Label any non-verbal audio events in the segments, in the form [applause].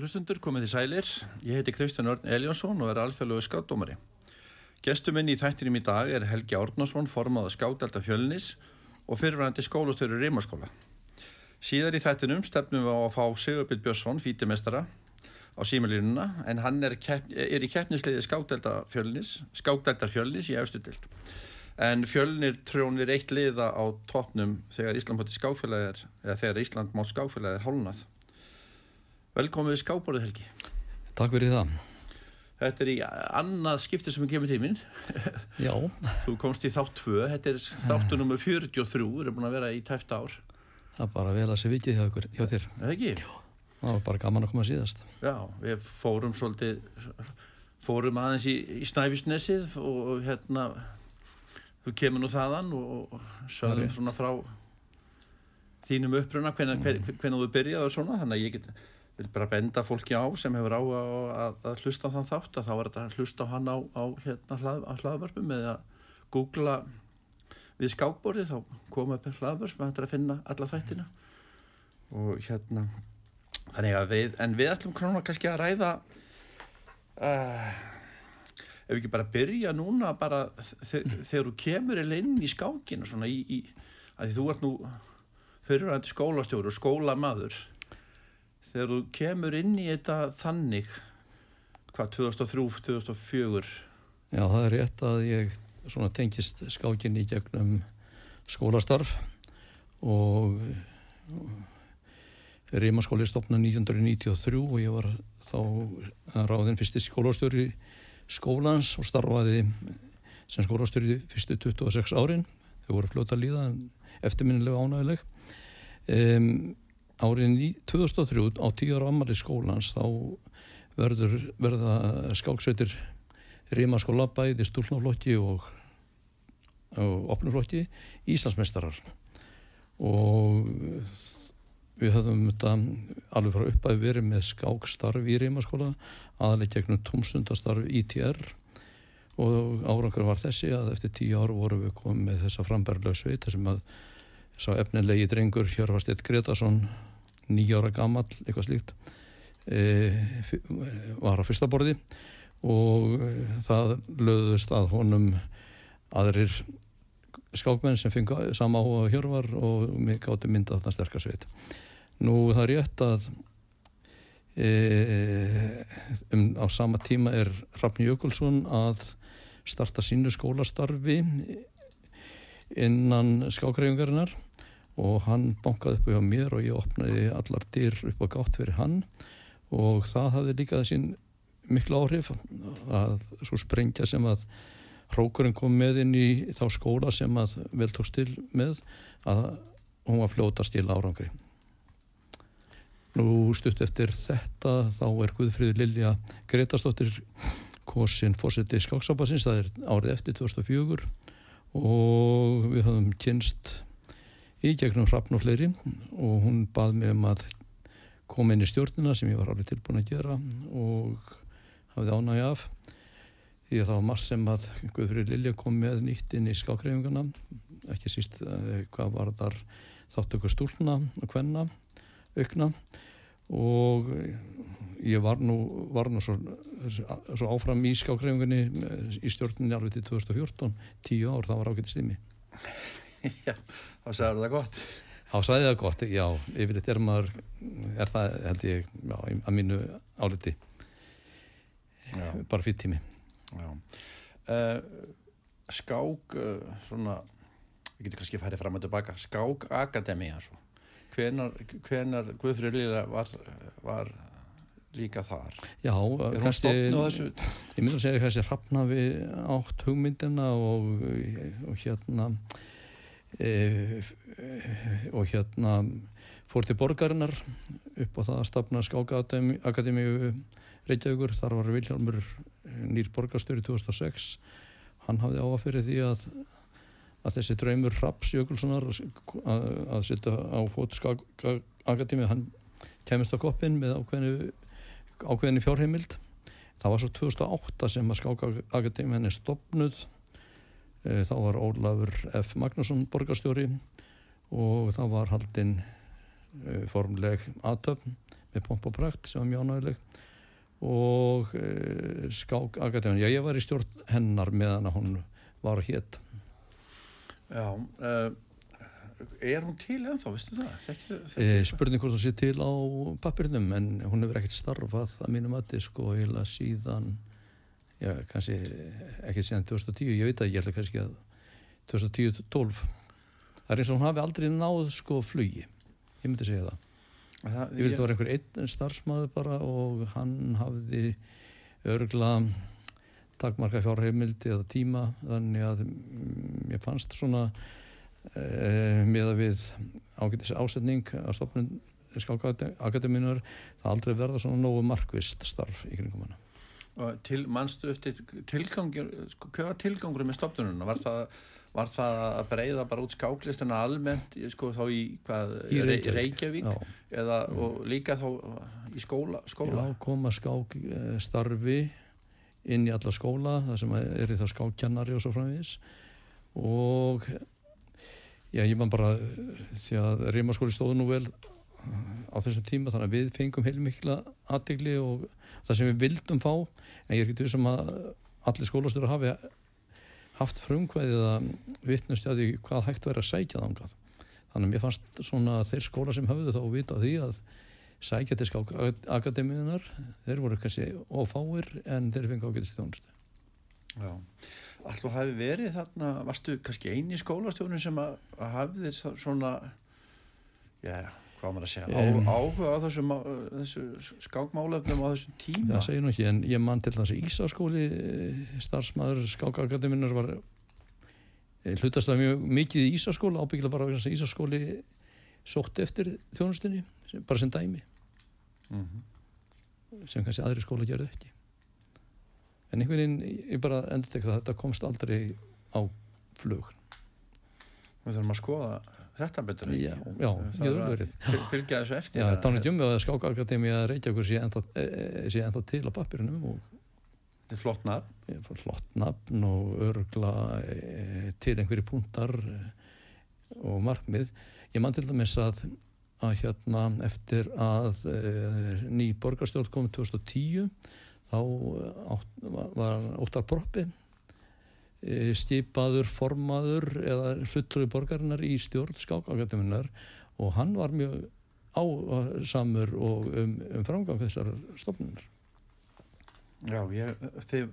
Góður hlustundur, komið í sælir. Ég heiti Kristján Örn Eljónsson og er alþjóðlegu skáttdómari. Gestur minn í þættinum í dag er Helgi Árnarsson, formáða skáttelta fjölnis og fyrirvæðandi skólastöru Rímaskóla. Síðar í þættinum stefnum við á að fá Sigurbild Björnsson, fítimestara, á símalínuna en hann er, kepp, er í keppnisleiði skáttelta fjölnis, skátteltar fjölnis í efstudild. En fjölnir trónir eitt liða á toppnum þegar Ísland eða þegar Ísland mátt skáfélagir hálnað. Velkomið í skábórið Helgi. Takk fyrir það. Þetta er í annað skipti sem er gefið tíminn. [laughs] Já. Þú komst í þátt 2, þetta er þáttu nummer 43, við erum búin að vera í tæft ár. Það er bara vel að sé vikið hjá, ykkur, hjá þér. Eða ekki? Já. Það var bara gaman að koma síðast. Já, við fórum svolítið, fórum aðeins í, í Snæfisnesið og hérna, þú kemur nú þaðan og sögum svona frá þínum uppruna, hvernig mm. þú byrjaði og svona, þannig að ég get vil bara benda fólki á sem hefur á að, að hlusta á þann þátt að þá er þetta að hlusta á hann á, á hérna hlað, hlaðvörpum eða googla við skákborði þá koma upp hlaðvörp sem hættir að finna alla þættina. Og hérna þannig að við, en við ætlum krónar kannski að ræða uh, ef við ekki bara byrja núna bara þegar þú kemur inn í skákinu svona í, í að því þú ert nú fyrirvændi skólastjóru og skólamaður þegar þú kemur inn í þetta þannig hvað 2003-2004 Já það er rétt að ég svona tengist skákin í gegnum skólastarf og Rímaskóli stopna 1993 og ég var þá ráðinn fyrsti skólastjóri skólans og starfaði sem skólastjóri fyrstu 26 árin. Þau voru fljóta líða eftirminnilega ánægileg um, árið 2003 á tíu ára ammali skólans þá verður verða skálksveitir Rímaskóla bæði stúlnaflokki og, og opnuflokki Íslandsmeistarar. Og við höfum þetta alveg frá uppæði verið með skákstarf í Rímaskóla aðalega gegnum tómstundastarf ITR og árangur var þessi að eftir tíu ár vorum við komið með þessa frambærlega sveit þessum að sá efnilegi drengur Hjörfarsteit Gretarsson nýjára gammal, eitthvað slíkt e, var á fyrsta borði og e, það löðust að honum aðrir skákmenn sem fengi sama áhuga hjörvar og mig gátti mynda þarna sterkarsveit. Nú það er rétt að e, um, á sama tíma er Rafn Jökulsson að starta sínu skólastarfi innan skákreifingarinnar og hann bankaði upp hjá mér og ég opnaði allar dyr upp á gátt fyrir hann. Og það hafði líka þessin miklu áhrif að svo sprengja sem að hrókurinn kom með inn í þá skóla sem að vel tók stil með að hún var fljóta stil árangri. Nú stutt eftir þetta þá er Guðfríður Lilja Gretastóttir kosin fórseti skáksabasins, það er árið eftir 2004 og við hafum kynst í gegnum hrappn og fleiri og hún bað mig um að koma inn í stjórnina sem ég var alveg tilbúin að gera og hafði ánægi af. Því að það var marg sem að Guðfrið Lilja kom með nýtt inn í skákreifingana ekki síst uh, hvað var þar þáttöku stúlna og hvenna aukna. Og ég var nú, var nú svo, svo áfram í skákreifingunni eh, í stjórninni alveg til 2014 tíu ár, það var ákveðið stimi [laughs] Já þá sagður það gott. Þá sagði það gott, já, yfirleitt er maður er það, held ég já, að mínu áliti. Já. bara fyrir tími. Uh, Skák uh, svona, við getum kannski færið fram og tilbaka, Skák Akademi hvenar, hvenar Guðfrið Lila var, var líka þar. Já, kannski ég myndi að segja kannski hrappna við átt hugmyndina og, og hérna e, og hérna fór til borgarinnar upp á það að stafna skákaakademíu Reykjavíkur, þar var Vilhelmur nýr borgarstöru 2006 hann hafði áað fyrir því að að þessi draumur Raps Jökulssonar að, að setja á fót skákaakademíu, hann kemist á koppin með ákveðinu, ákveðinu fjárheimild. Það var svo 2008 sem að skákaakademíu henni stopnud Eh, þá var Ólafur F. Magnusson borgarstjóri og þá var haldinn eh, formleg aðtöfn með pomp og prakt sem var mjög ánægileg og e, skák akademíun, já ég var í stjórn hennar meðan hún var hétt Já, er hún til ennþá, veistu það? Þekki, e, spurning hvort þú sé til á pappirnum en hún hefur ekkert starfað að mínum að þið sko heila síðan já, kannski ekkert síðan 2010, ég veit að ég held að kannski að 2010-12 það er eins og hún hafi aldrei náð sko flugi, ég myndi segja það. Það, ég vil það var einhver einn starfsmæður bara og hann hafði örgla takmarka fjárheimildi eða tíma þannig að mm, ég fannst svona e, með að við ágætis ásetning að stopnum skákakademinar það aldrei verða svona nógu markvist starf í kringum hana til mannstu eftir tilgangur, sko, hver var tilgangur með stopnununa? Var það, var það að breyða bara út skáklistina almennt, sko, þá í, hvað, Í Re- Reykjavík. Reykjavík eða, og líka þá í skóla, skóla? Já, koma skák eh, inn í alla skóla það sem er í það skákkennari og svo framvegis og já, ég man bara eh, því að Rímaskóli stóðu nú vel á þessum tíma þannig að við fengum heilmikla aðtegli og það sem við vildum fá en ég er ekki þessum að allir skólastur hafi haft frumkvæðið að því hvað hægt verið að sækja þangað. Þannig að mér fannst svona þeir skóla sem höfðu þá vita því að sækja til skák akademiðunar þeir voru kannski ofáir en þeir fengi ágætist þjónustu. Já. Alltaf hafi verið þarna, varstu kannski eini skólastjórnum sem að, hafði svona, já, hvað maður að segja, Em. áhuga á þessu, má- þessu skákmálefnum á þessum tíma? það segir nú ekki en ég man til þess að Ísaskóli starfsmæður skákakademinar var eh, hlutast það mjög mikið í Ísaskóla ábyggilega bara þess að Ísaskóli sótti eftir þjónustunni sem- bara sem dæmi Mm sem kannski aðri skóla gerðu ekki en einhvern veginn ég bara endur tekka það þetta komst aldrei á flug Við þurfum að skoða þetta betur. ekki? já, já, Það getur er að verið fyl- Fylgja þessu eftir. Já, að- það er að skákakademi að Reykjavíkur sé ennþá, e, e, sé ennþá til á pappirunum og Þetta er flott nafn. e, flott nafn og örgla e, til einhverju púntar e, og markmið. Ég man til dæmis að, að hérna eftir að e, ný borgarstjórn kom 2010 þá átt, var, Óttar Proppi e, skipaður formaður eða fullur borgarinnar í stjórn skákakademinar og hann var mjög ásamur og um, um framgang þessar stofnunar. Já, ég, þið,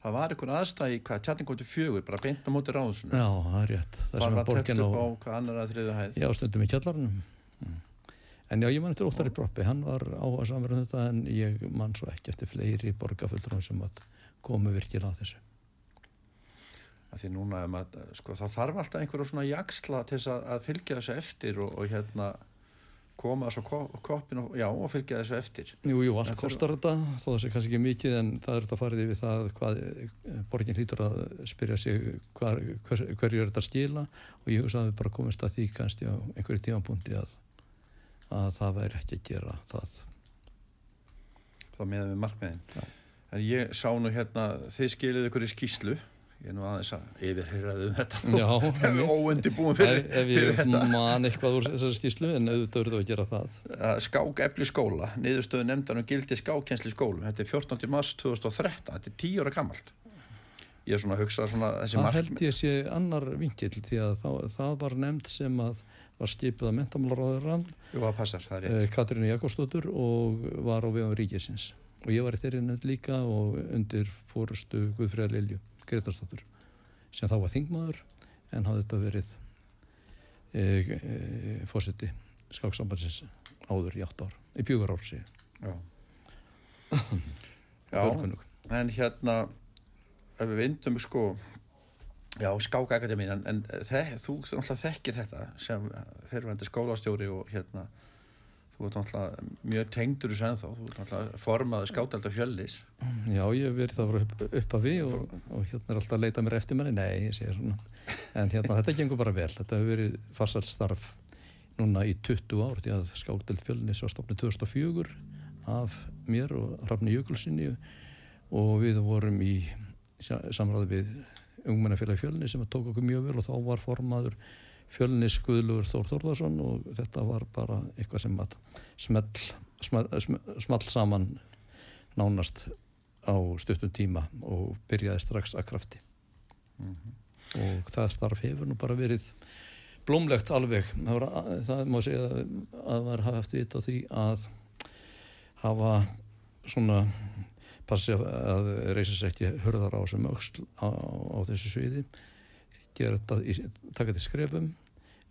það var einhver aðstæði, hvað, tjarningóti fjögur, bara beint á móti ráðsunu. Já, það er rétt. Það var borgin upp á hvað annar að þriðu hæð. já, stundum í kjallarnum. En já, ég man eftir Óttari Proppi, hann var áhuga samur um þetta en ég man svo ekki eftir fleiri borgarfullur sem komu virkilega að þessu. Af Því núna, maður, sko, það þarf alltaf einhverju svona jaksla til þess að, að fylgja þessu eftir og, og hérna koma svo koppin og, já, og fylgja þessu eftir. Jú, jú, allt það- kostar þetta, þó það sé kannski ekki mikið en það er þetta farið yfir það hvað eh, borgin hlýtur að spyrja sig hvar, hver, hverju er þetta að skila og ég hugsa að við bara komist að því kannski á einhverju tímanbúndi að, að það væri ekki að gera það. þá meðan við markmiðin. Já. En ég sá nú hérna, þið skilið ykkur í skýslu, ég er nú aðeins að yfirheyraðu um þetta. Já, [laughs] einmitt. Óundibúin fyrir, ef, ef fyrir ég þetta. man eitthvað úr þessari stíslu en auðvitað verður að gera það. Að Skák efli skóla, niðurstöðu nefndan um gildi skákjensli skólum. Þetta er 14. mars 2013, þetta er 10 ára gammalt. Ég er svona að hugsa svona þessi Það markmið. held ég sé annar vinkill því að það, það var nefnd sem að var skipið að rétt. Katrínu Jakobsdóttur og var á vegum ríkisins og ég var í þeirri nefnd líka og undir fórustu Guðfriðar Lilju Gretarsdóttur sem þá var þingmaður en hafði þetta verið e, e, fórseti skáksambansins áður í átt ár í fjögur ár sér Já. [clears throat] Já, en hérna, ef við vindum sko, já, skákakademín, en, en þe þú náttúrulega þekkir þetta sem fyrirvændi skólastjóri og hérna, þú ert náttúrulega mjög tengdur þessu ennþá, þú ert náttúrulega formaður skátalda fjöllis. Já, ég hef verið það frá upp, upp að við og, og hérna er alltaf að leita mér eftir manni, nei, ég segir svona. En hérna, þetta gengur bara vel, þetta hefur verið farsalt starf núna í 20 ár, því að skáldelt fjölnis var stopnið 2004 af mér og Rafni Jökulsinni og við vorum í sa- samráði við ungmennafélagi fjölni sem tók okkur mjög vel og þá var formaður fjölnis Guðlugur Þór Þórðarsson og þetta var bara eitthvað sem að small, small, small saman nánast á stuttum tíma og byrjaði strax að krafti mm -hmm. og það starf hefur nú bara verið blómlegt alveg það, var, það má segja að það var haft vita því að hafa svona passi að reysa sér ekki hörðar á sem auksl á, á þessu sviði gera þetta, taka þetta í skrefum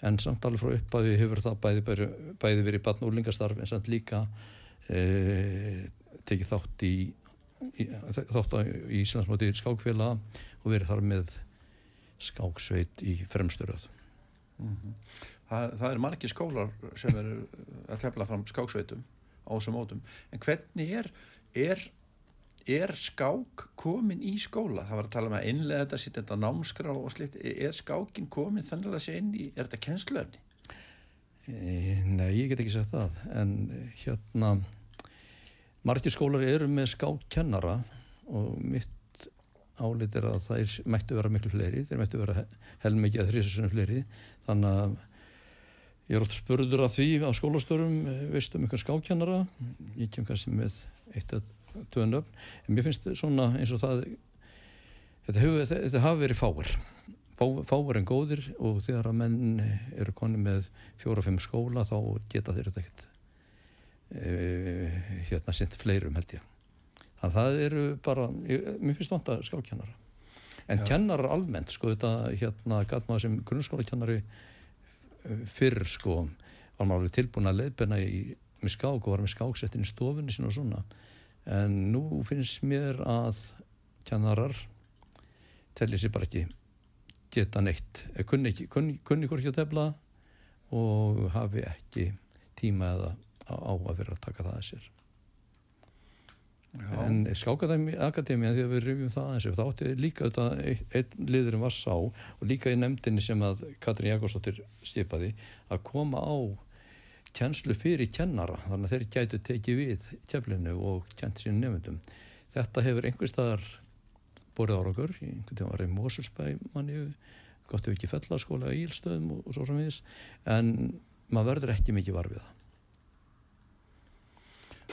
en samt alveg frá uppaði hefur það bæði, bæði, bæði verið batn og úrlingastarf en samt líka e, tekið þátt í, í þátt í Íslandsmáti skákfélag og verið þar með skáksveit í fremsturöð mm -hmm. það, það er margi skólar sem eru að tefla fram skáksveitum á þessum mótum en hvernig er, er er skák komin í skóla? Það var að tala um að innlega þetta sitt þetta námskrá og slitt, er skákin komin þannig að sé inn í, er þetta kennsluöfni? E, nei, ég get ekki sagt það. En hérna margir skólar eru með skákkennara og mitt álit er að það mættu vera miklu fleiri. Þeir mættu vera helmikið að þrjusunum fleiri. Þannig að ég er oft spurður að því á skólastörum veistu um einhvern skákkennara? Ég kem kannski með eitt að tvöðnöfn en mér finnst svona eins og það þetta, hefur, þetta hafi verið fáir. Fáir en góðir og þegar að menn eru konni með fjóra-fimm skóla þá geta þeir þetta ekkert e, hérna sint fleirum held ég. Þannig að það eru bara mér finnst vant að skákjannara en Já. kennarar almennt sko þetta hérna gæt maður sem grunnskólakennari fyrr sko var maður tilbúin að leiðbenna í með skák og var með skáksettin í stofunni sín og svona en nú finnst mér að kjannarar telli sér bara ekki geta neitt kunni, kunni, kunni hvort ekki að tefla og hafi ekki tíma eða á að vera að taka það að sér Já. en skákakademi þegar við rifjum það aðeins þá átti líka þetta einn liðurinn var sá og líka í nefndinni sem að Katrin Jakobsdóttir stipaði að koma á kjenslu fyrir kennara þannig að þeir gætu tekið við keflinu og kjent sín nefndum þetta hefur einhver staðar borðið árakur, einhvern tíma var í Mósulsbæ manni, gott ef ekki fellaskóla í Ílstöðum og, og svo framvís en maður verður ekki mikið varfið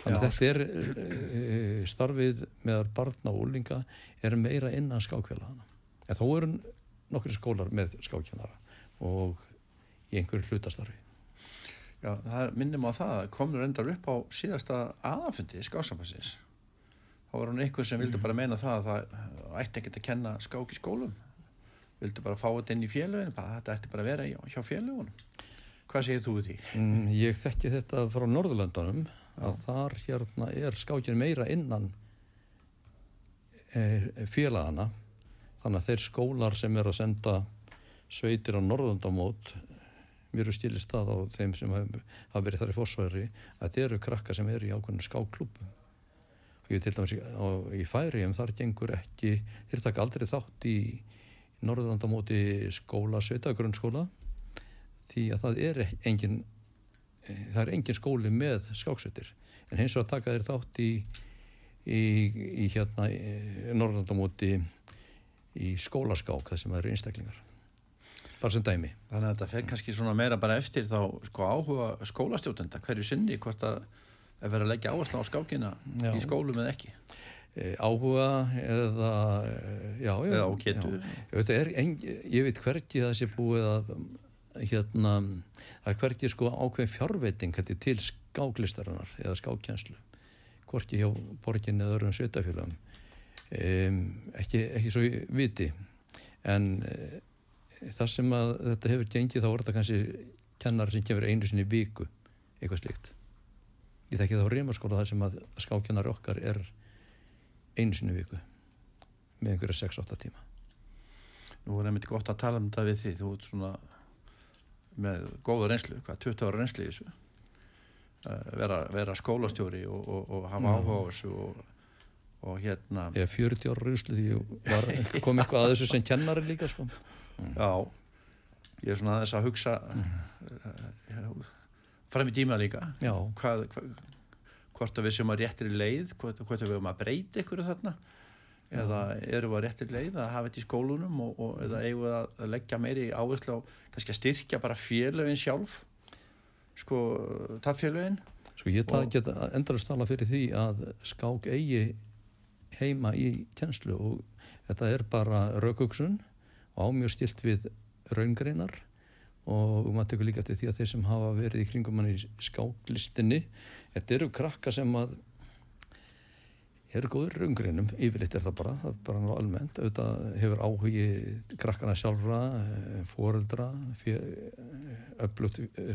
þannig að þetta er e, starfið með barna og úlinga er meira innan skákfélagana en þó eru nokkur skólar með skákjánara og í einhverju hlutastarfi Já, það minnum á það, komur endar upp á síðasta aðafundi skásampassins. Þá var hún eitthvað sem vildi mm. bara meina það að það ætti ekkert að kenna skák í skólum. Vildi bara fá þetta inn í félöginu, þetta ætti bara að vera hjá félögunum. Hvað segir þú því? Mm, ég þekki þetta frá Norðurlandunum að Já. þar hérna er skákin meira innan e, félagana. Þannig að þeir skólar sem er að senda sveitir á Norðurlandamót mér er stilist það á þeim sem hafa verið þar í fórsværi að þetta eru krakka sem eru í ákveðinu skáklúpum og ég til dæmis í færi en þar gengur ekki þeir taka aldrei þátt í Norðurlandamóti skóla, sveita grunnskóla því að það er engin það er engin skóli með skáksveitir. En hins vegar taka þeir þátt í í, í hérna Norðurlandamóti í skólaskák þar sem það eru einstaklingar bara sem dæmi. Þannig að þetta fer kannski svona meira bara eftir þá sko áhuga skólastjótenda hverju sinni hvort að verður að leggja áherslu á skákina já. í skólum eða ekki. E, Áhuga eða já, já, eða ágetu ég, veit hverki það sé búið að hérna að hverki sko ákveðin fjárveiting til skáklistarinnar eða skákkjænslu hvorki hjá borgin eða öðrum sveitafélagum um, ekki, ekki svo viti. En þar sem að þetta hefur gengið þá er þetta kannski kennar sem kemur einu sinni viku eitthvað slikt ég þekki þá reymarskóla þar sem að skákennar okkar er einu sinni viku með einhverja 6-8 tíma. Nú er einmitt gott að tala um þetta við því þú ert svona með góða reynslu, hvað, 20 ára reynslu í þessu? Vera, vera skólastjóri og, og, og hafa áhuga á þessu og, og hérna Ég er 40 ára reynslu því ég [laughs] kom eitthvað að þessu sem kennari líka sko mm. já ég er svona aðeins að hugsa mm. fram í tíma líka hvað, hvað, hvort að við séum að réttir í leið hvort, hvort að við höfum að breyta ykkur þarna eða eru við að réttir leið að hafa þetta í skólunum og, og eða eigum við að leggja meiri áherslu á kannski að styrkja bara félögin sjálf sko, taffélögin Sko ég og... geta endalast tala fyrir því að skák eigi heima í tjenslu og þetta er bara raukugsun ámjög stilt við raungreinar og maður tekur líka til því að þeir sem hafa verið í kringum manni í skáklistinni þetta eru krakka sem að eru góður raungreinum, yfirleitt er það bara það er bara náðu almennt, auðvitað hefur áhugi krakkana sjálfra eh, fóreldra öflugt eh,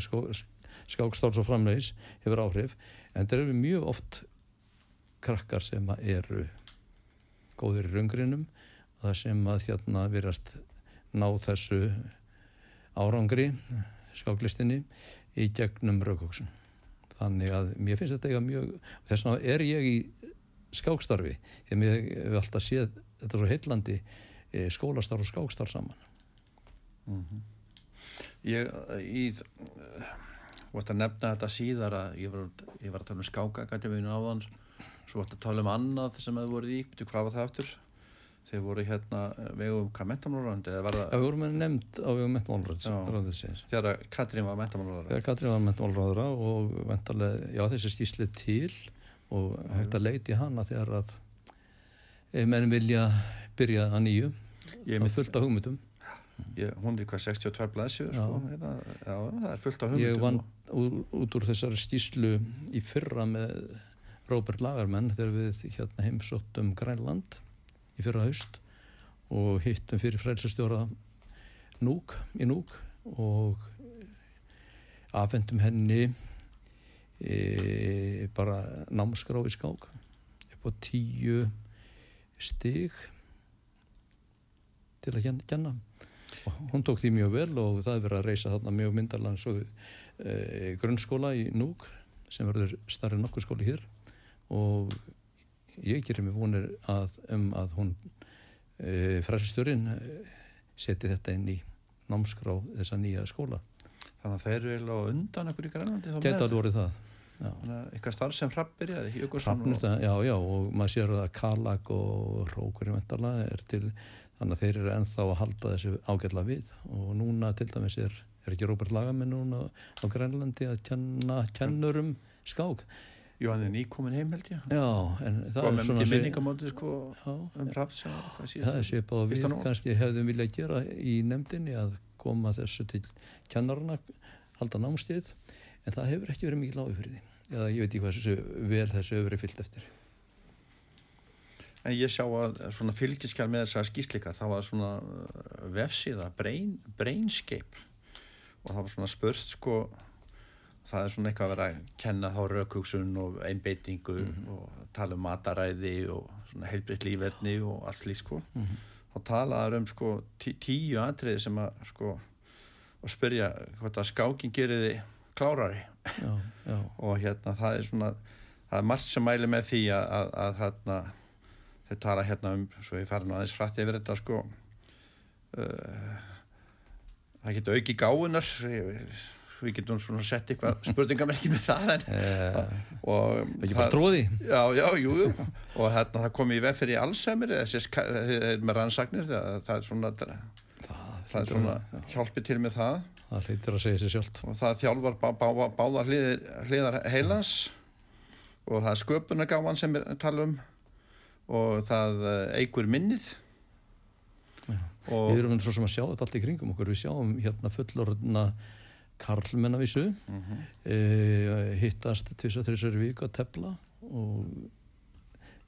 skákstáls og framleis hefur áhrif en það eru mjög oft krakkar sem eru góður raungreinum það sem að hérna verðast ná þessu árangri skáklistinni í gegnum raukóksun þannig að mér finnst þetta eitthvað mjög þess vegna er ég í skákstarfi því að mér hefur alltaf séð þetta svo heillandi e, skólastarf og skákstarf saman mm -hmm. Ég í þú vart að nefna þetta síðar að ég var, ég var að tala um skákakademínu áðan svo vart að tala um annað sem hefur voruð í, betur hvað var það aftur? Þeir voru hérna vegum hvað mentamálurönd eða var það? Já, við vorum nefnd á vegum mentamálurönd Þegar Katrín var mentamálurönd Þegar Katrín var mentamálurönd og vendarlega, já þessi stísli til og hægt að leiti hana þegar að mennum vilja byrja að nýju að fullta hugmyndum. Ég, hún er hvað 62 blæsjur sko, hérna, það er fullt af hugmyndum Ég vann út úr þessari stíslu í fyrra með Róbert Lagermann þegar við hérna, heimsóttum Grænland í fyrra haust og hittum fyrir frælsastjóra Núk í Núk og afhendum henni e, bara námskrá í skák upp á tíu stig til að kenna og hún tók því mjög vel og það er verið að reysa þarna mjög myndarlega e, grunnskóla í Núk sem verður starri nokkur skóli hér og ég gerir mig vonir að, um að hún e, fræsistjórin e, seti þetta inn í námskrá þessa nýja skóla. Þannig að þeir eru á undan ekkur í grænandi Geta alveg verið það eitthvað starf sem hrappir Hrappnir það, já, já og maður sér að Kalag og Rókurinn vendala er til, þannig að þeir eru enþá að halda þessu ágætla við. Og núna til dæmis er, er ekki Róbert Lagamenn núna á Grænlandi að kenna kennurum skák Jú, hann er nýkomin heim held ég. Já, en það er svona minningamóti sko um rafs Það er svipað og við kannski hefðum viljað gera í nefndinni að koma þessu til kennarna halda námstíð en það hefur ekki verið mikið lágu fyrir því. Eða ég veit ekki hvað þessu vel þessu hefur verið fyllt eftir. En ég sjá að svona fylgiskjál með þessar skýsleika það var svona uh, vefsíða brain, Brainscape. Og það var svona spurt sko það er svona eitthvað að vera að kenna þá raukugsun og einbeitingu mm -hmm. og tala um mataræði og svona heilbriðt lífverðni og allt líkt sko mm -hmm. þá talaður um sko tí, tíu atriði sem að sko og spyrja hvort að skáking gerir þið klárari já, já. [laughs] og hérna það er svona það er margt sem mæli með því að, að, að hérna þeir tala hérna um svo ég fara nú aðeins hrætti yfir þetta sko uh, það getur auki gáunar ég við getum svona sett eitthvað [laughs] spurningamerki með það en, uh, og ekki bara tróði já, já, jú, jú. Og hérna það kom í vef fyrir þessi með rannsagnir það, það er svona það, það er svona hjálpi til með það. Það hlýttur að segja sér sjálft. Og það þjálfar bá, bá, bá, báðar hliðar, hliðar heilans. Og það er sköpunargáman sem við talum og það eigur minnið. Við erum svo sem að sjá þetta allir kringum okkur. Við sjáum hérna fullorðna karlmennavísu mm -hmm. e, hittast tvisa þrjusar vik að tefla og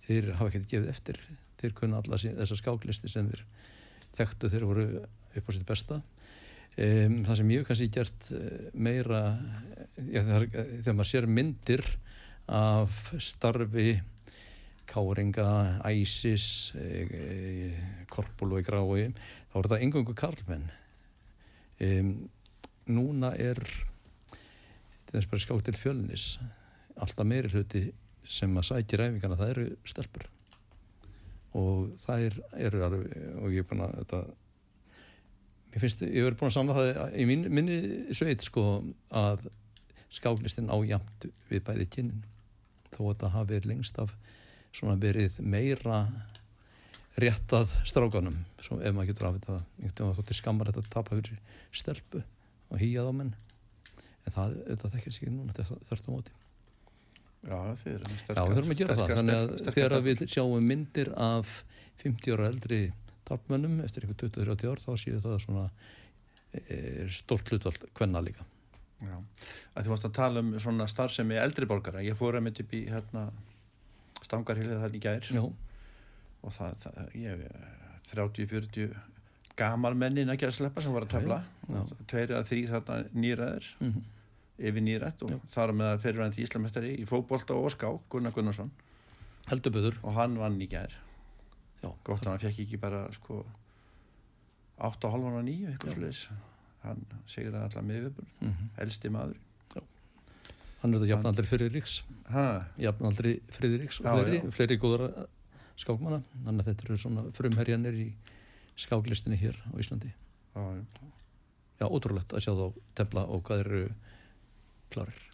þeir hafa ekkert gefið eftir. Þeir kunna alla þessar skáklisti sem þeir þekktu þeir voru upp á sitt besta. E, það sem ég kannski gert e, meira ja, er, þegar maður sér myndir af starfi káringa, æsis e, e, korpul og í grái þá er þetta engungu karlmenn. Um núna er þess bara skátt til fjölnis alltaf meiri hluti sem að sækja ræfingana það eru stelpur. Og það er, eru og ég er búin að þetta, mér finnst, ég verður búin að samla það í mín, minni sveit sko að skáklistin ájamt við bæði kynnin. Þó að það hafi verið lengst af svona verið meira réttað strákanum ef maður getur afvitað einhvern veginn þóttir skammar þetta að tapa fyrir stelpu og hýjað á menn. En það, þetta þekkir sér ekki núna þörft á móti. Já, þið erum sterkar Já, við þurfum að gera sterkar, það, þannig að sterkar, þegar við sjáum myndir af 50 ára eldri tapmönnum eftir einhver 20-30 ár þá séu það svona e, stort hlutvall hvenna líka. Já, að þið varst að tala um svona starfsemi eldri borgara, ég fór að mitt upp í hérna, stangarhilið það í gær. Já. og það, það ég 30-40 gamal mennin að sleppa sem var að tafla tveir eða þrý þarna nýraður mm -hmm. yfir nýrætt og Já. þar með að fyrirvændi íslamestari í fókbólta og ská Gunnar Gunnarsson. Heldurböður og hann vann í gær. Gott að hann fekk ekki bara sko 8,5 og 9 eitthvað sluðis hann segir að allar miðvöpur mm -hmm. elsti maður. Já. hann er þetta jafnaldri Friðriks. Jafnaldri Friðriks og já, fleiri, já. fleiri góðara skákmanna. Þannig að þetta eru svona frumherjanir í skáklistinni hér á Íslandi. Já, ótrúlegt að sjá þá tefla og hvað eru klarir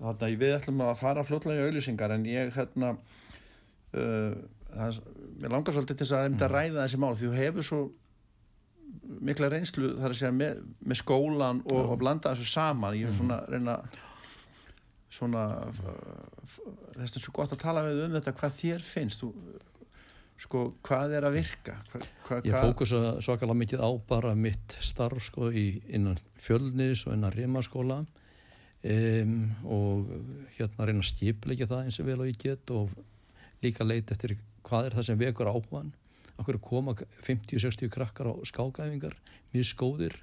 Þannig að við ætlum að fara fljótlega í auðlýsingar en ég hérna uh, það, mér langar svolítið til að, mm. að ræða þessi mál því þú hefur svo mikla reynslu þar að segja með, með skólan og, og blanda þessu saman. Ég er svona reyna svona þess að svo gott að tala við um þetta hvað þér finnst. Þú sko hvað er að virka? Hva, hva, ég fókusa svakalega mikið á bara mitt starf sko í, innan fjölnis og innan rimaskóla. Um, og hérna reyna að stipleika það eins og vel og ég get og líka leita eftir hvað er það sem vekur áhugan okkur koma 50-60 krakkar á skákæfingar mjög skóðir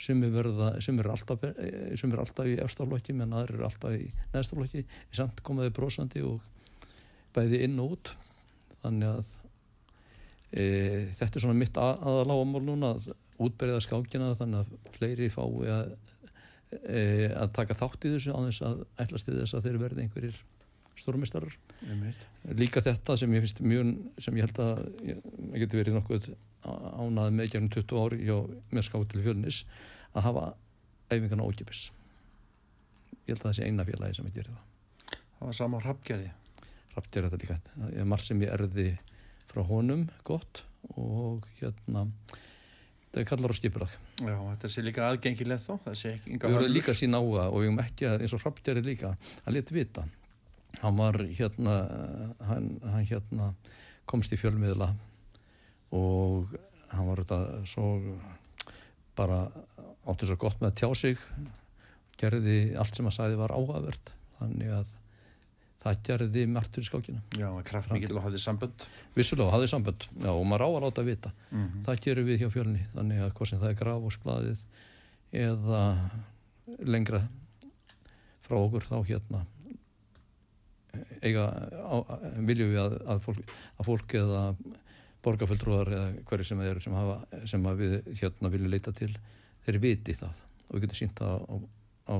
sem er, verða, sem er alltaf sem er alltaf í efstaflokki menn aðra er alltaf í neðstaflokki samt komaði brosandi og bæði inn og út. Þannig að e, þetta er svona mitt að, aðaláamál núna að útberða skákina þannig að fleiri fái að, e, að taka þátt í þessu á þess að ætlast í þess að þeir verði einhverjir stórmistarar líka þetta sem ég finnst mjög sem ég held að ég, ég geti verið nokkuð ánað með gegnum 20 ári hjá, með skátt til fjölnis að hafa æfingarna ókipis ég held að það sé eina félagi sem ég gerir það. Það var sama á Rappgerði Rappgerði þetta líka, er margt sem ég erði frá honum gott og hérna er kallar á skipulag. Já, þetta sé líka aðgengilegt þó Við höfum líka sín á það og við höfum ekki að eins og Hrafnjari líka að leta vita. Hann var hérna hann, hann hérna komst í fjölmiðla og hann var þetta svo bara áttu svo gott með að tjá sig gerði allt sem hann sagði var áhagvert þannig að það gerði margt fyrir skákina. Já, kraftmikið og hafði sambönd. Vissulega, hafði sambönd, já, og maður á að láta vita. Mm -hmm. það gerum við hjá fjölni þannig að hvort sem það er grafosbladið eða lengra frá okkur þá hérna eiga á, viljum við að, að, fólk, að fólk eða borgarfjöldrúðar eða hverju sem þeir sem, hafa, sem við hérna viljum leita til þeir viti það. Og við getum sínt það á, á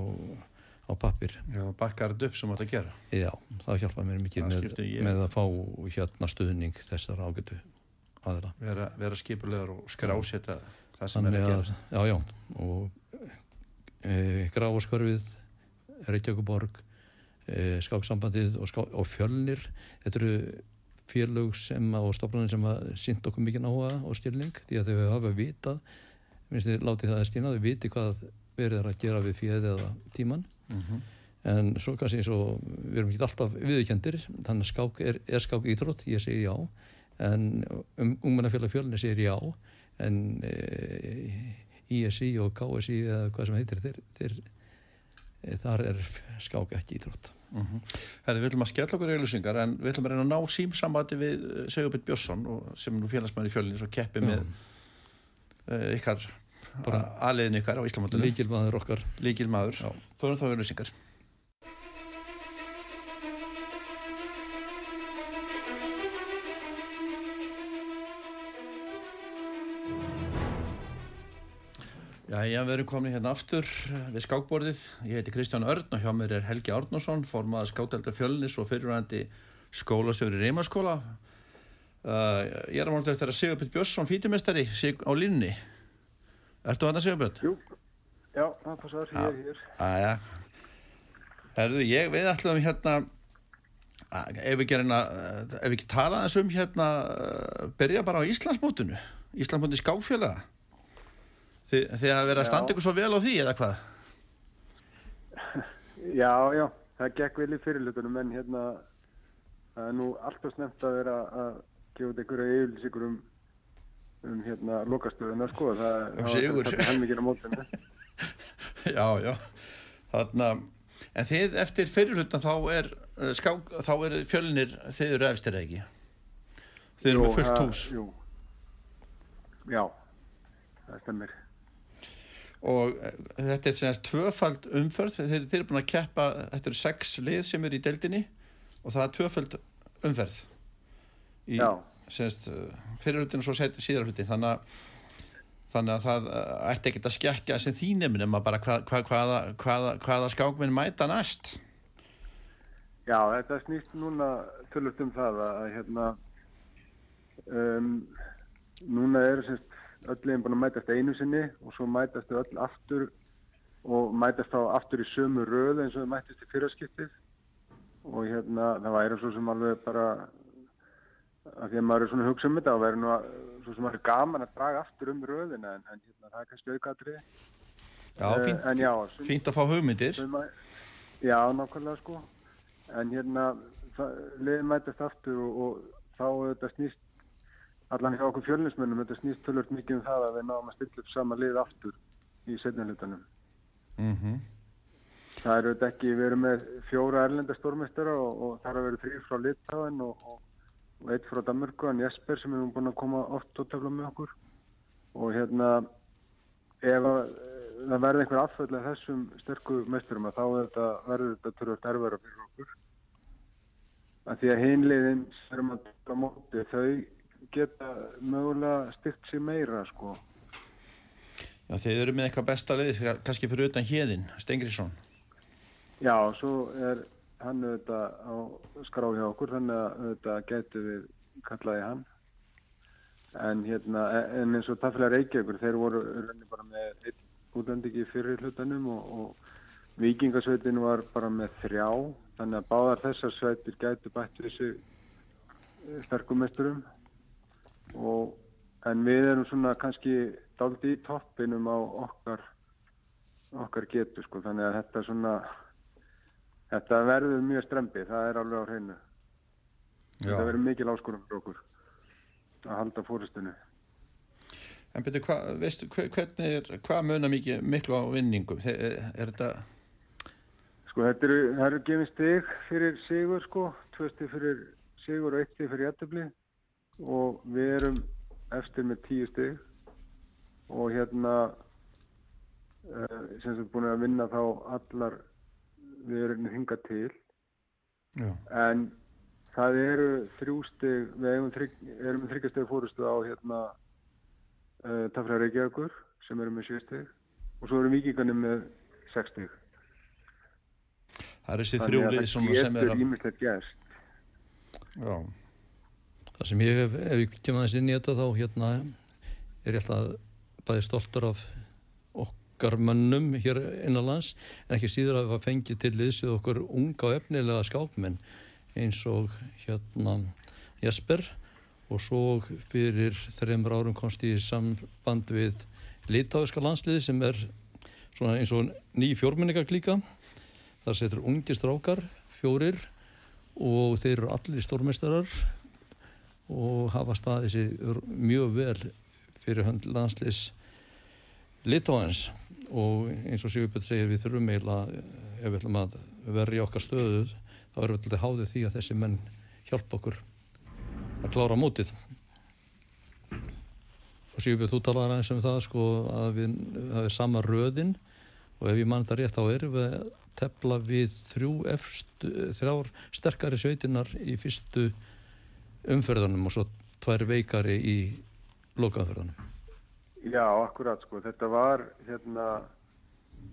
á pappir Já, bakkar þetta upp sem þetta gera. Já, það hjálpa mér mikið með, með að fá hérna stuðning þessar ágætu aðra Vera, vera skipulegar og skrásetta það sem er að gerast. Já, já, og e, gráskörfið Reykjavíkuborg e, skáksambandið og, ská, og fjölnir. Þetta eru félög sem á stofnunum sem að sýnt okkur mikið náha og styrning því að þau hafa vitað. Minnst þið látið það að stýna, þau viti hvað verið að gera við fjöð eða tíman mm -hmm. en svo kannski eins og við erum ekki alltaf viðkendir þannig að skák er, er skák íþrótt ég segir já en um, ungmennafélag fjölni segir já en e, ISI og KSI eða hvað sem heitir þeir, þeir, e, þar er skák ekki íþrótt mm -hmm. Herði, við ætlum að skella okkur í auðlusingar en við ætlum að reyna að ná símsambati við e, Segurbjörn Björnsson sem nú félagsmæri fjölni og keppi með uh, ykkar aðliðin ykkar á Íslamóttunum líkil maður okkar líkil maður, þórum þá auðvisingar Já, ég verður komin hérna aftur við skákborðið. Ég heiti Kristján Örn og hjá mér er Helgi Árnarsson, formaða skáttelda fjölnis og fyrirvændi skólastjóri Reymaskóla. Uh, ég er að móta eftir að Sigurbjörn Björnsson, fítimestari, á línni. Ertu hann að segja björn? Jú, já, það passar, ég er hér. Æja, herðu, ég, við ætlum hérna ef við gerum að ef við ekki tala þess um hérna byrja bara á Íslandsmótunu Íslandsmótinu skáfjöla Þi, þið hafa verið að standa ykkur svo vel á því eða hvað? [laughs] Já, já, það gekk vel í fyrirlutunum en hérna það er nú alltaf snemt að vera að gefa þetta einhverja yfirlýsingur um um hérna lokastöðuna sko það um er helmingir á mótinu. [laughs] Já, já. Þarna, en þið eftir fyrirlutan þá er ská, þá er fjölnir þið eru efstir eða ekki? Þið eru með fullt hús. Jú, já það stemir og uh, þetta er semast tvöfald umferð. Þeir, þeir eru búin að keppa þetta eru sex lið sem eru í deildinni og það er tvöfald umferð í Já. Semast fyrirlutin og svo síðarlutin þannig að þannig að það uh, ætti ekkert að skekka sem þínum nema bara hva, hva, hvaða, hvaða, hvaða skákminn mæta næst. Já, þetta snýst núna tölvöld um það að, hérna um, núna eru semst öll leginn búin að mætast einu sinni og svo mætast þau öll aftur og mætast þá aftur í sömu röð eins og þau mætast í fyrraskiptið og hérna það væri svo sem alveg bara að því að maður er svona hugsa um þetta og væri nú að, svo sem maður er gaman að draga aftur um röðina en, en hérna það er kannski aukaðrið Já, fínt, en já, sum- fínt að fá hugmyndir. Suma, já, nákvæmlega sko. En hérna liðið mætast aftur og, og þá þetta snýst allan hjá okkur fjölnismönnum þetta snýst tölvöld mikið um það að við náum að stilla upp sama lið aftur í setjanlutanum mm það eru þetta ekki, við erum með fjóra erlenda stórmestara og, og það er að vera þrýr frá Litáin og, og, og eitt frá Danmörku, en Jesper sem er nú búin að koma oft og tafla með okkur. Og hérna ef að það verði einhver afföll af þessum sterku meisturum þá þetta, verður þetta törfult erfara fyrir okkur. Að því að hinliðin sem að taka á móti þau geta mögulega styrkt sér meira sko. Já, þeir eru með eitthvað besta lið kannski fyrir utan hérinn, Stengriðsson Já, svo er hann auðvitað á skrá hjá okkur þannig að auðvitað getur við kallaði hann. En hérna, en eins og tafla Reykjavíkur, þeir voru rauninni bara með útlendingi fyrir hlutanum og, og vikingasveitin var bara með þrjá. Þannig að báðar þessar sveitir gætu bætt þessu sterkumesturum og en við erum svona kannski daldi í toppinum á okkar okkar getu sko. Þannig að þetta svona þetta verður mjög strempið, það er alveg á hreinu. Þetta verður mikil áskurum fyrir okkur að halda fóristunni En betur, hva, veistu, hver- hvernig er, hvað munar mikið, miklu á vinningum? Er, er þetta, Sko þetta eru, það eru gefið stig fyrir sigur sko, tvö stig fyrir sigur og eitt stig fyrir jættubli og við erum eftir með tíu stig. Og hérna uh, sem sem búin að vinna þá allar við erum hingað til. Já, en það eru þrjú stig, við þrygg, erum með þryggjasteg fórustu á hérna uh, Tafra Reykjavíkur sem eru með sjö stig og svo eru vikingarnir með sex stig. Það er þessi þrjúlið sem er getur að, ímislegt gerst. Já, Það sem ég hef, ef ég kemur aðeins inn í þetta þá hérna er ég alltaf bæði stoltur af okkar mönnum hér innanlands en ekki síður að það fengi til liðsið okkur unga og efnilega skákmenn eins og hérna Jesper og svo fyrir þreymur árum komst ég í samband við litáðuska landsliði sem er svona eins og ný fjórmenningaklíka. Þar setur ungir strákar, fjórir og þeir eru allir stórmestarar og hafa staðið sér mjög vel fyrir hönd landsliðs litáens og eins og Sigurbjörn segir við þurfum eiginlega ef við ætlum að verja okkar stöðu þá erum við alltaf háðið því að þessi menn hjálpa okkur að klára mótið. Og Sigurbjörn þú talaði aðeins um það sko að við er sama röðin og ef ég mann þetta rétt þá erum við að tepla við þrjú efstu, þrjár sterkari sveitinnar í fyrstu umferðunum og svo tvær veikari í lokaumferðunum Já, akkurat sko, þetta var hérna,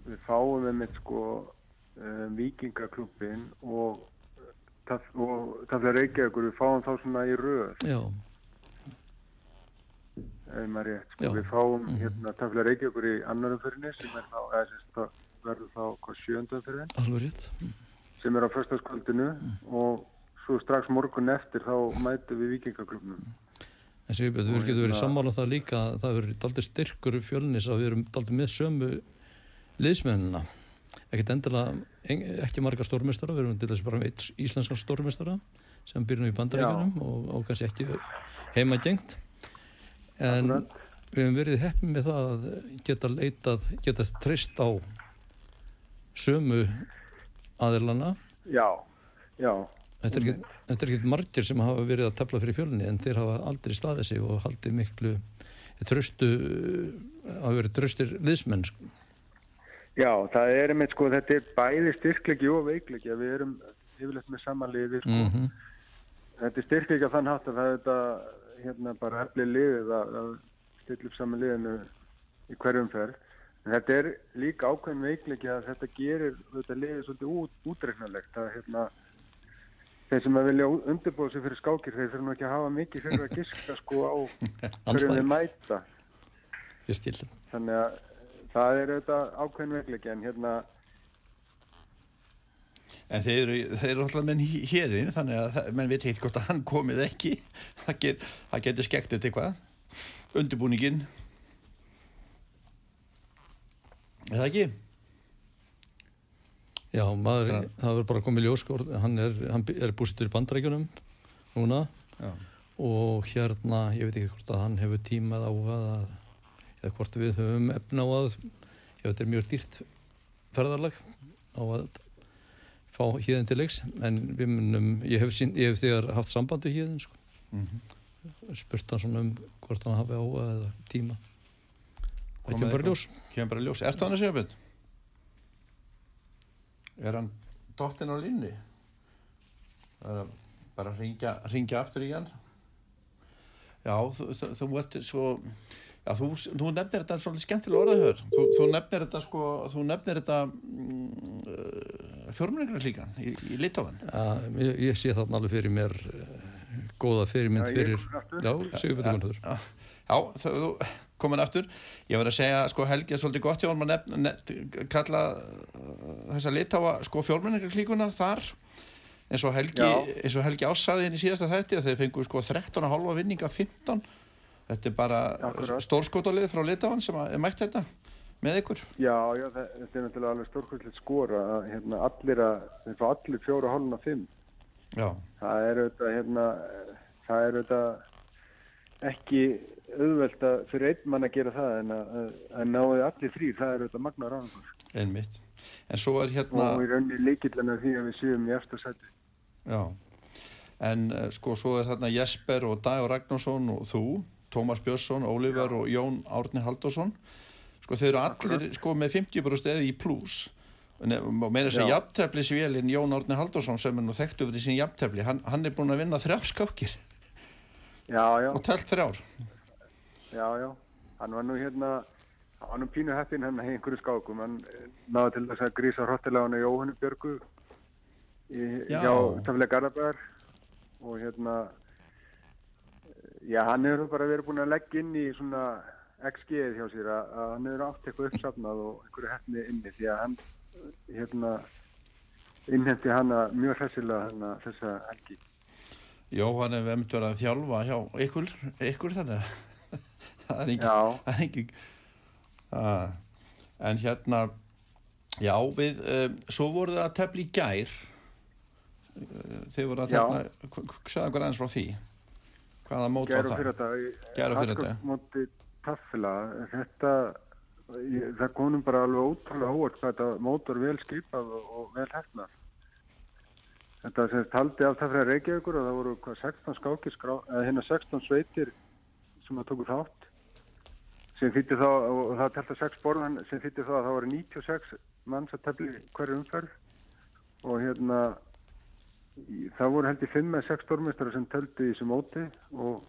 við fáum við mitt sko um, vikingaklubin og, og Tafla Reykjavíkur, við fáum þá svona í röð, Já, ef maður rétt sko, Já. við fáum hérna Tafla Reykjavíkur í annar umferðinni sem er þá, eða sagt, það verður þá hvað sjönda umferðin. Alveg rétt. Sem er á förstaskvöldinu og svo strax morgun eftir þá mætu við vikingaklubnum. En Sigurbjörn, þú getur verið sammála um það líka að það verður daldur styrkur fjölnis að við erum daldur með sömu liðsmennina. Ekkert endilega, ekki marga stórmestara, við erum til þess bara með íslenska stórmestara sem byrjum í bandaríkanum og, og kannski ekki heima gengt. En Akkurat. við hefum verið heppið með það að geta leitað, geta trist á sömu aðilana. Já, já. Þetta er er ekki margir sem hafa verið að tefla fyrir fjölunni en þeir hafa aldrei staðið sig og haldið miklu tröstu, hafa verið tröstir liðsmenn. Sko. Já, það er einmitt sko, þetta er bæði styrklegi og veiklegja, við erum yfirleitt með samanliði sko. Mm -hmm. Þetta er styrklegja þann hátt að það er þetta hérna bara eflið liðið að, að stilla upp saman liðinu í hverjum ferð. En þetta er líka ákveðin veiklegja að þetta gerir þetta liðið svolítið út, útreiknarlegt að hérna þeir sem að vilja undirbúða sig fyrir skákir þeir þurfum ekki að hafa mikið fyrir að giska sko á [laughs] hverju þeir mæta. Þannig að það er auðvitað ákveðin veikleiki en hérna En þeir eru, þeir eru alltaf menn hérðin þannig að það, menn veit heilt gott að hann komið ekki. [laughs] Það, get, það getur skekt eitthvað undirbúningin eða ekki? Já, maður, ja. það verður bara komið ljóskór, hann er, er bústur í bandrækjunum núna Já. og hérna, ég veit ekki hvort að hann hefur tímað á að, eða hvort við höfum efna á að, ég veit þetta er mjög dýrt ferðarlag á að fá híðin til leiks, en við munum, ég hef, sín, ég hef þegar haft sambandi híðin, sko. Mm -hmm. spurt hann svona um hvort hann hafi á að tíma. Það kemur bara ljós. Kemur bara ljós. Er það hann að segja byrj? Er hann dottin á línni það er bara ringja, ringja aftur í hann? Já, þú, þú, þú ert svo já, þú, þú nefnir þetta svolítið skemmtilega orðahör þú nefnir þetta sko, þú nefnir þetta mm, uh, fjórmjölingarlíkan í, í Litávan ja, ég, ég sé þarna alveg fyrir mér uh, góða fyrirmynd já, fyrir já, segjum við þetta já, já, þú komin aftur. Ég verði að segja sko Helgi er svolítið gott hjá hann að nefna, kalla uh, þessa litáa sko fjórmenningarklíkuna þar. Eins og Helgi, eins og Helgi ássaði inn í síðasta þætti að þeir fengu sko 13,5 vinninga 15 þetta er bara stórskótalið frá litáan sem er mætt þetta með ykkur. Já, já þetta er náttúrulega alveg stórkvöldlega skora að hérna, allir að þeir fá allir fjóra hálfuna fimm. Já. Það er auðvitað hérna, það er auðvitað ekki auðvelt að fyrir einn mann að gera það en að, að náðu allir þrýr, það er auðvitað magna ráðangur. Einmitt. En svo er hérna... Og í rauninni líkillan af því að við séum í eftirsæti. Já. En uh, sko svo er þarna Jesper og Dagur Ragnarsson og þú, Tómas Björnsson, Ólífer og Jón Árni Haldursson. Sko þeir eru allir sko með 50% eði í pluss og meira þess að jafntefnisvélinn Jón Árni Haldursson sem er nú þekkt over í sín jafntefni, hann, hann er búin að vinna þrjá skákir. Já, já. Og telt þrjár. Já, já, hann var nú hérna, hann var nú pínu hættin hérna í einhverju skákum, hann náði til þess að grísa hróttilega Jóhannu Björgu í, hjá Taflega Garðabæðar og hérna, já, hann hefur bara verið búin að leggja inn í svona XG-ið hjá sér að, að hann hefur átt eitthvað uppsafnað og einhverju hættinni inni því að hann, hérna, innhendi hanna mjög hressilega hérna þessa helgi. Jó, hann hefur eftir verið að þjálfa hjá ykkur, ykkur þannig að [laughs] það er ekki, það er ekki en hérna já við um, svo voru það að tefla í gær. Uh, þið voru að tefla segja okkur aðeins frá því. Hvaða mót var það? gær og fyrir þetta móti tafla þetta það konum bara alveg ótrúlega óvart hvað þetta mót var vel skipað og vel hefnað Þetta sem taldi af það fyrir Reykjavíkur og það voru hvað 16 skákir, hérna 16 sveitir sem það tóku þátt sem þýtti þá, og það telta 6 borðan sem þýtti þá að það voru 96 manns að tefli hverju umferð. Og hérna það voru held í 5-6 stórmestara sem telti í þessu móti og,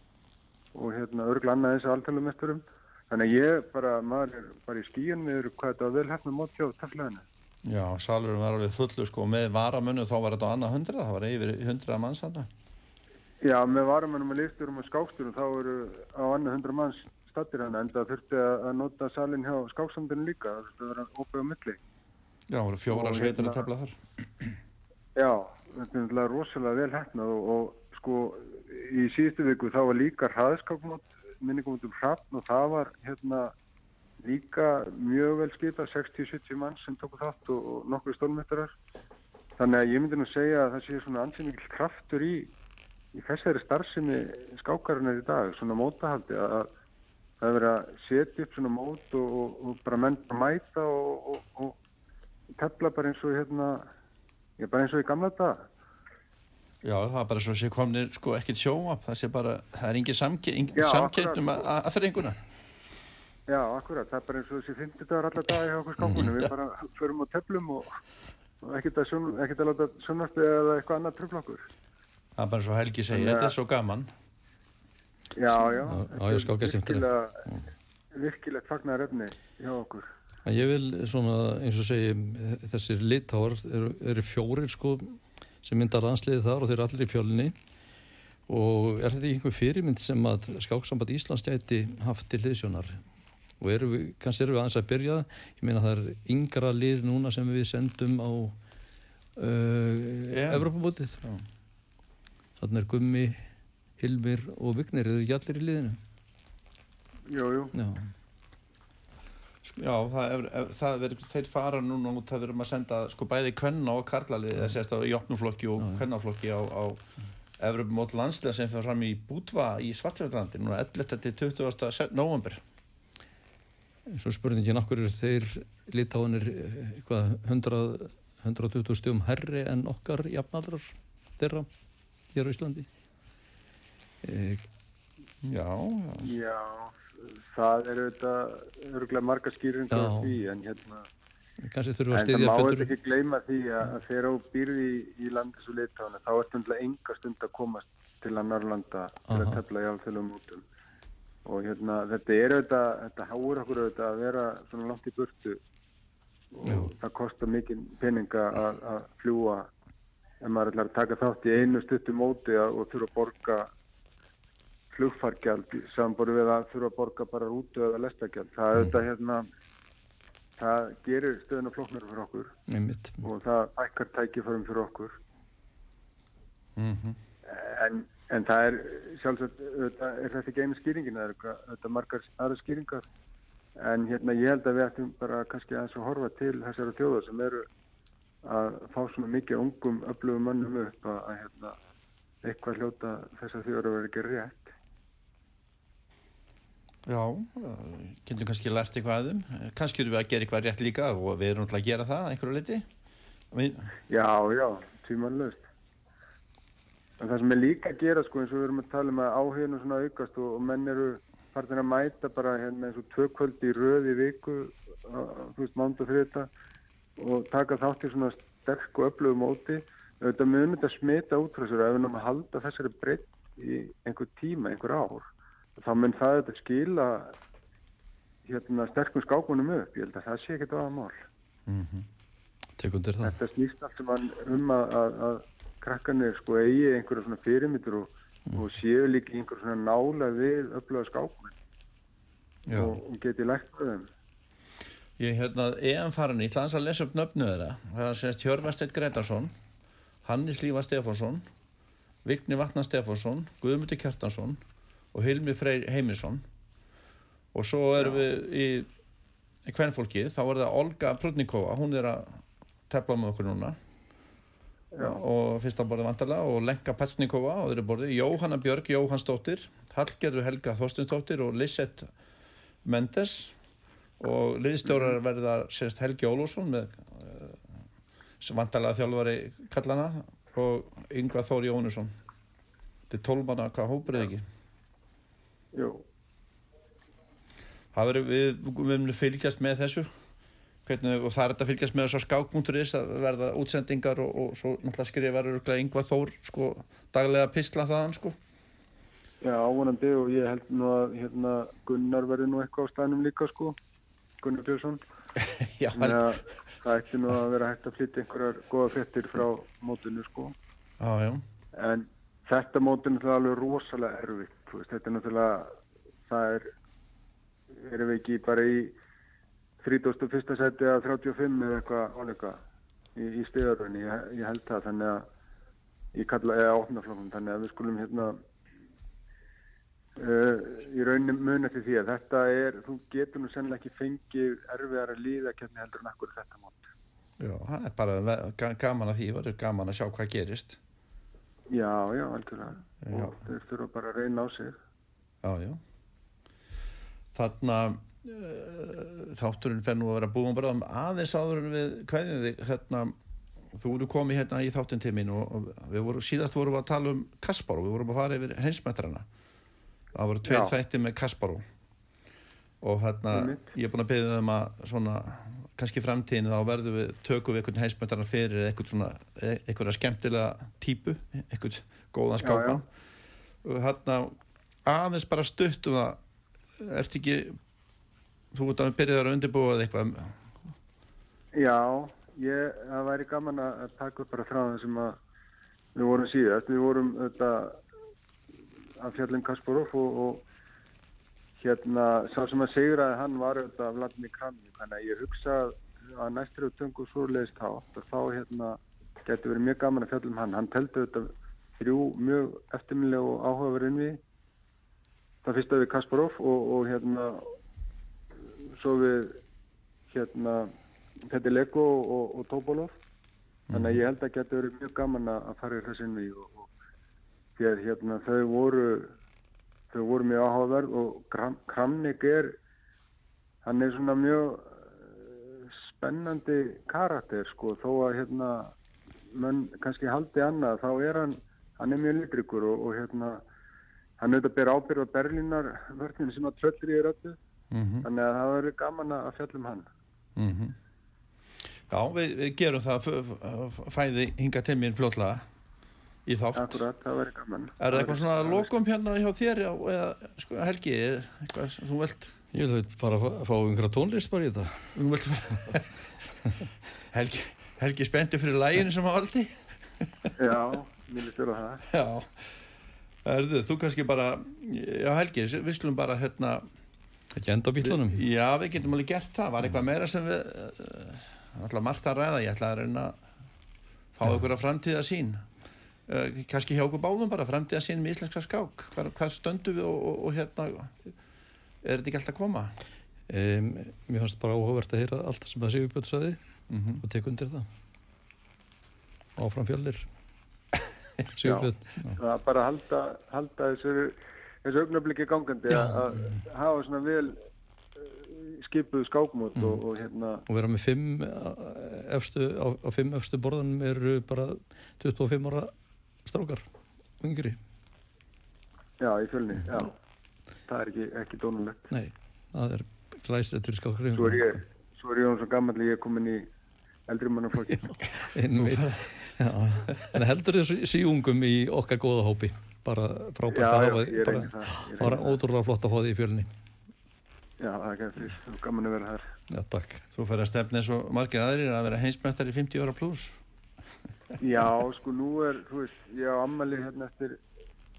og hérna örgla annað þessu alltælumesturum þannig að ég bara, maður er bara í skíun með hvað þetta var vel hefna mót hjá teflaðinu Já, salurum var alveg fullu sko með varamönnu þá var þetta á annað hundra, það var yfir hundra manns þarna. Já, með varamönnum og listurum og skáksturum þá eru á annað hundra manns stattir hann en það þurfti að nota salin hjá skáksamdunum líka það þurfti að vera óbæð á milli. Já, það voru fjóra sveitir að tefla þar. Já, þetta er rosalega vel hætnað og, og sko í síðustu viku þá var líka hraðskákmót minningum um hrappn og það var hérna líka mjög vel skipað 60-70 mann sem tóku þátt og, og nokkru stólmetarar þannig að ég myndi nú segja að það sé svona ansið mikil kraftur í í þessari starfsemi skákarinnar í dag svona mótahaldi að það er verið að setja upp svona mót og, og, og bara menn að mæta og, og tefla bara eins og hérna já bara eins og í gamla dag Já, það er bara svo að sé komnir sko ekkert sjóa, það sé bara, það er engin samkend um aðþrenguna. Já, akkurat, það er bara eins og þessi 50 dagar alla dag hjá okkur skákunum, [laughs] við bara förum á teflum og, og ekkert að, sjón, ekkert að láta sjónarstu eða eitthvað annað tröflokkur. Það er bara svo Helgi segja, þetta er svo gaman. Já, já, já ég skal ekki að skemmtilega. Virkilegt fagnar efni hjá okkur. Ég vil svona, eins og segi, þessir litáar eru, eru fjórir sko sem myndar landsliði þar og þeir eru allir í fjölni og er þetta einhver fyrirmynd sem að skáksamband Íslands gæti haft til liðsjónar og eru við, kannski eru við aðeins að byrja ég meina það er yngra lið núna sem við sendum á uh, yeah. Evropabótið þannig er Gummi Hilmir og Vignir eru ekki allir í liðinu Jújú Já Já, það er, það er, þeir fara núna út að við erum að senda sko bæði kvenna og karlalið, það sést á í opnuflokki og kvennaflokki á, á Evropum mót landslega sem fyrir fram í Bútva í Svartfjörðlandi, núna 11. til 20. november. Svo spurningin, okkur er þeir litáinir eitthvað 100, 120 stjum herri en okkar jafnaldrar þeirra hér á Íslandi? E já, já. Já það er auðvitað öruglega marga skýringar á því en hérna en það má þetta ekki gleyma því að þegar þú býrði í, í landis og litána þá er þetta enga stund að komast til að Norrlanda til að tefla í alþjóðum útum og hérna þetta er auðvitað þetta háur okkur auðvitað að vera svona langt í burtu og Já. það kostar mikið peninga að fljúa ef maður ætlar að taka þátt í einu stuttu móti og þurfa að borga flugfargjald samanbúrið við að þurfa að borga bara rútu eða lestagjald. Það er mm. þetta hérna, það gerir stöðuna flóknar fyrir okkur Einmitt. og það ækkar tækiförum fyrir okkur. Mm -hmm. en, en það er sjálfsagt, er þetta ekki einu skýringin, það er þetta margar aðra skýringar. En hérna ég held að við ættum bara kannski að horfa til þessara þjóða sem eru að fá svona mikið ungum öflugum mannum upp að, að hérna, eitthvað hljóta þess að þjóður að vera ekki rétt. Já, getum kannski lært eitthvað að þeim kannski eru við að gera eitthvað rétt líka og við erum alltaf að gera það einhverju liti við... Já, já, tímanlöst en það sem er líka að gera sko eins og við erum að tala um að áhuginu svona aukast og, og menn eru partin að mæta bara hérna eins og tvökkvöldi í röði viku þú veist, mánda þrjöta og taka þátt í svona sterk og öflögu móti. Þetta munir þetta smita út frá sér ef við að halda þessari breytt í einhver tíma, einhver ár þá mun það þetta skila hérna sterkum skákunum upp. Ég held að það sé ekkert aða mál. Mm -hmm. Tekundir það. Þetta snýst alltaf um að, að, að krakkanir sko eigi einhverja svona fyrirmyndur og, mm. og séu líka einhverja svona nála við öfluga skákun og, og geti lægt með þeim. Ég hérna, EM farin í hlans að lesa upp nöfnu þeirra. Það er sérst Hjörvasteit Gretarsson Hannis Lífa Stefánsson Vigni Vatnar Stefánsson Guðmundi Kjartansson og Hilmi Freyr Heimisson. Og svo erum Já. við í, í kvennfólki, þá er það Olga Prudnikova, hún er að tefla með okkur núna Já. og fyrsta borði vantarlega og Lenka Petsnikova á þeirri borði. Jóhanna Björg Jóhannsdóttir Hallgerður Helga Þorstinsdóttir og Lisette Mendes. Og liðstjórar verða sérst Helgi Ólússon með uh, vantarlega þjálfari kallana og Yngvar Þóri Jónusson þetta er tólmanna hvað hóprið ekki? Jú. Það verður við, við munum fylgjast með þessu Hvernig, og það er þetta að fylgjast með þess að skákmúnturis að verða útsendingar og, og svo náttúrulega skrifar yngvað þór sko, daglega pistla þaðan sko. Já, ávonandi og ég held nú að hérna, Gunnar verður nú eitthvað á stænum líka sko, Gunnar Björnsson. [laughs] Já, en það ætti nú að vera hægt að flytja einhverjar goða fettir frá mótunni sko. Já, já. En þetta mótunni er alveg rosalega erfitt þetta er náttúrulega það er erum við ekki bara í 31. seti að 35 eða eitthvað áleika í, í stíðarunni, ég, ég held það þannig að í kalla eða opnaflokkum þannig að við skulum hérna uh, í raunin muni til því að þetta er, þú getur nú sennilega ekki fengið erfiðar að líða kemni heldur en akkur þetta mót Já, það er bara gaman að því, það er gaman að sjá hvað gerist. Já, já, algjörlega og þeir þurfa bara að reyna á sig Já, já. Þarna uh, þátturinn fer nú að vera búin bara um aðeins áður en við kveðið þig, hérna, þú eru komið hérna í þáttinn til mín og, og við vorum, síðast vorum við að tala um Kasparó, við vorum að fara yfir heimsmetrana. Það voru tveir þætti með Kasparó. Og hérna, ég er búin að beða þeim að svona, kannski í framtíðinu þá verðum við, tökum við einhvern heimsmetrana fyrir eitthvað svona, e- einhverja skemmtilega típu, einhvern góðan skápan og hérna aðeins bara stutt um það ert ekki þú ert að byrja að undirbúa eitthvað. Já, ég, það væri gaman að að taka upp bara frá það sem að við vorum síðast, við vorum þetta að fjallum Kasparov og, og hérna, sá sem að segraði hann var þetta Vladimir Kramnik, þannig að ég hugsa að- að næstur og töngu svoleiðist þátt og þá hérna getur verið mjög gaman að fjallum hann, hann teldi þetta þrjú mjög eftirminlega og áhugaverðin við það fyrsta við Kasparov og, og hérna svo við hérna þetta er Lego og, og Tobolov þannig að ég held að geta verið mjög gaman að fara í við og, og að hérna þau voru þau voru mjög áhugaverð og Kram, Kramnik er hann er svona mjög eh, spennandi karakter sko. Þó að hérna menn kannski haldi annað þá er hann hann er mjög litrikur og, og hérna hann auðvitað ber ábyrð á Berlínar vörninu sem að tröllri er öllu mm -hmm. þannig að það verður gaman að fjalla um hann. Já, við, við gerum það fæði hinga til mín fljótlega í þátt. Akkurat, það verður gaman. Er það eitthvað svona lokum hérna hjá þér já, eða sko, Helgi, er eitthvað sem þú vilt? Ég vil fara að fá- fá einhverja tónlist bara í þetta. þú vilt fara Helgi, Helgi spendi fyrir læginu sem að valdi. Já, mér líst vera það. Já. Erðu, þú kannski bara Já Helgi, við slum bara hérna Ekki enda á bílunum. Já, við getum alveg gert það. Var eitthvað meira sem við uh, ætla margt að ræða. Ég ætla að reyna að fá Já. ykkur að framtíða sín. Uh, kannski hjá okkur báðum bara framtíða sín með íslenska skák. Hvar, hvað stöndum við og, og, og hérna er þetta ekki alltaf að koma? Um, mér fannst bara áhugavert að heyra allt sem að Sigurbjörn saði Mm -hmm. og tek undir það. Áfram fjallir. [laughs] Sigurbjörn. Já. Það er bara að halda, halda þessu, þessu augnabliki gangandi að hafa svona vel eh, skipuð skákmót Mm. og, og hérna Og vera með fimm eh, efstu, á, á fimm efstu borðanum eru bara 25 ára strákar, yngri. já, í fjölni, já. Það er ekki, ekki dónulegt Nei, það er glæsið fyrir skákar. svo er ég, svo er ég hún svo gammal ég er komin í eldri mannaflokki [laughs] en heldur þessu síungum í okkar góða hópi bara frábært að hafa því það, var ótrúlega flott að fá því í fjölni já, það er gætið, gaman að vera þar já, takk Þú fer að stefna eins og margir aðrir að vera heimsmættar í 50 ára pluss. já, sko nú er, þú veist, ég á ammali hérna eftir,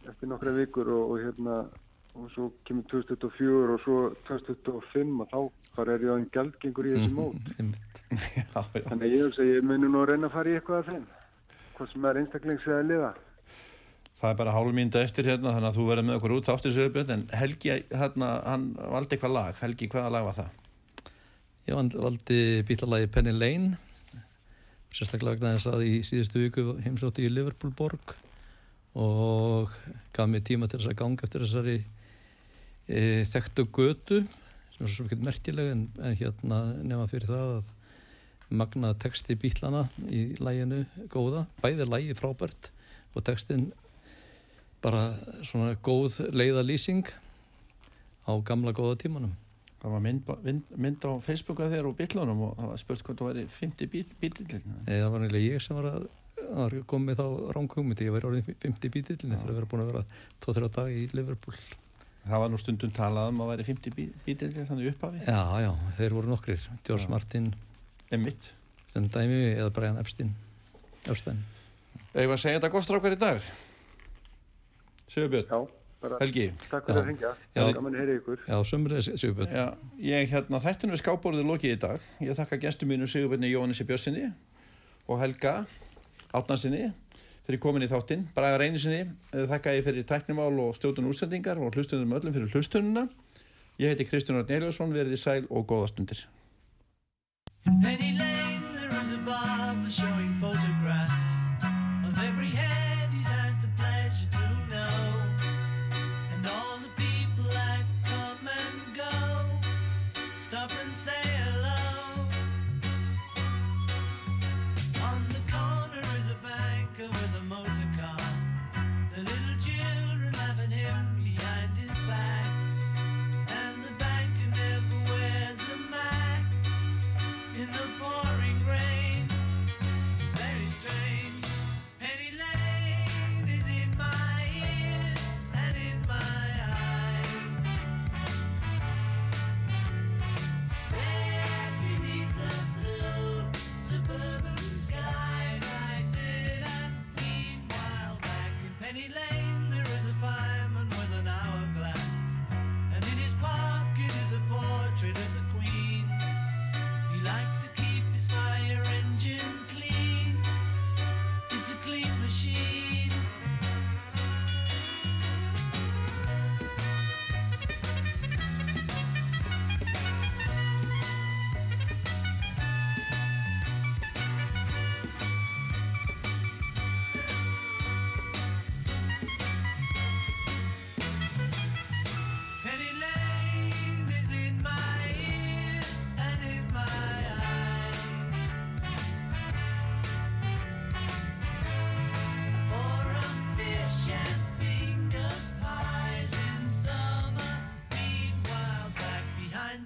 eftir nokkra vikur og, og hérna og svo kemur 2024 og svo 2025 og þá bara er ég á einn gjaldgengur í þessu mót Mhm, einmitt. [laughs] Já, já. Þannig að ég hugsa að ég muni nú að reyna að fara í eitthvað af þeim. Hvað sem er einstaklings eða liða. Það er bara hálf mínúta eftir hérna þannig að þú verður með okkur út þáttir sögubjörn en Helgi, hérna, hann valdi eitthvað lag. Helgi, hvaða lag var það? ég vald- valdi bílalagi Penny Lane sérstaklega vegna þess að í síðustu viku heimsótti í Liverpool borg og gaf mér tíma til þess að ganga eftir þessari e, þekktu götu sem er svo ekki merkileg en, en hérna nema fyrir það að magna texti bílana í læginu góða, bæði lægi frábært og textin bara svona góð leiðalýsing á gamla góða tímanum Það var mynd, mynd, mynd á Facebooka þér og bílunum og það var spurt hvort það væri 50 bílillin. Nei, það var nefnilega ég sem var að, að koma með þá ránkugmyndi, ég var orðin 50 bítillin eftir að vera búin að vera 2-3 dag í Liverpool. Það var nú stundum talað um að væri 50 bílillin þannig upphafi. Já, já, þeir voru nokkrir, George Já. Martin, Emmitt. sem dæmi eða Brian Epstein, Epstein. Eða að segja þetta gott strákar í dag? Bara Helgi. takk fyrir Já. að hringja. Já. Gaman að heyra ykkur. Já, Sigurbjörn. Já, ég hérna þættinu við skábórið lokið í dag. Ég þakka gestur mínu Sigurbjörni Jóhannessi Björnsinni og Helga Átnarsinni fyrir komin í þáttinn. Bragar einu sinni, þakka ég fyrir tæknumál og stjótun útsendingar og hlustunum öllum fyrir hlustununa. Ég heiti Kristján Orn Eliasson, verði sæl og góða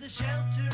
the shelter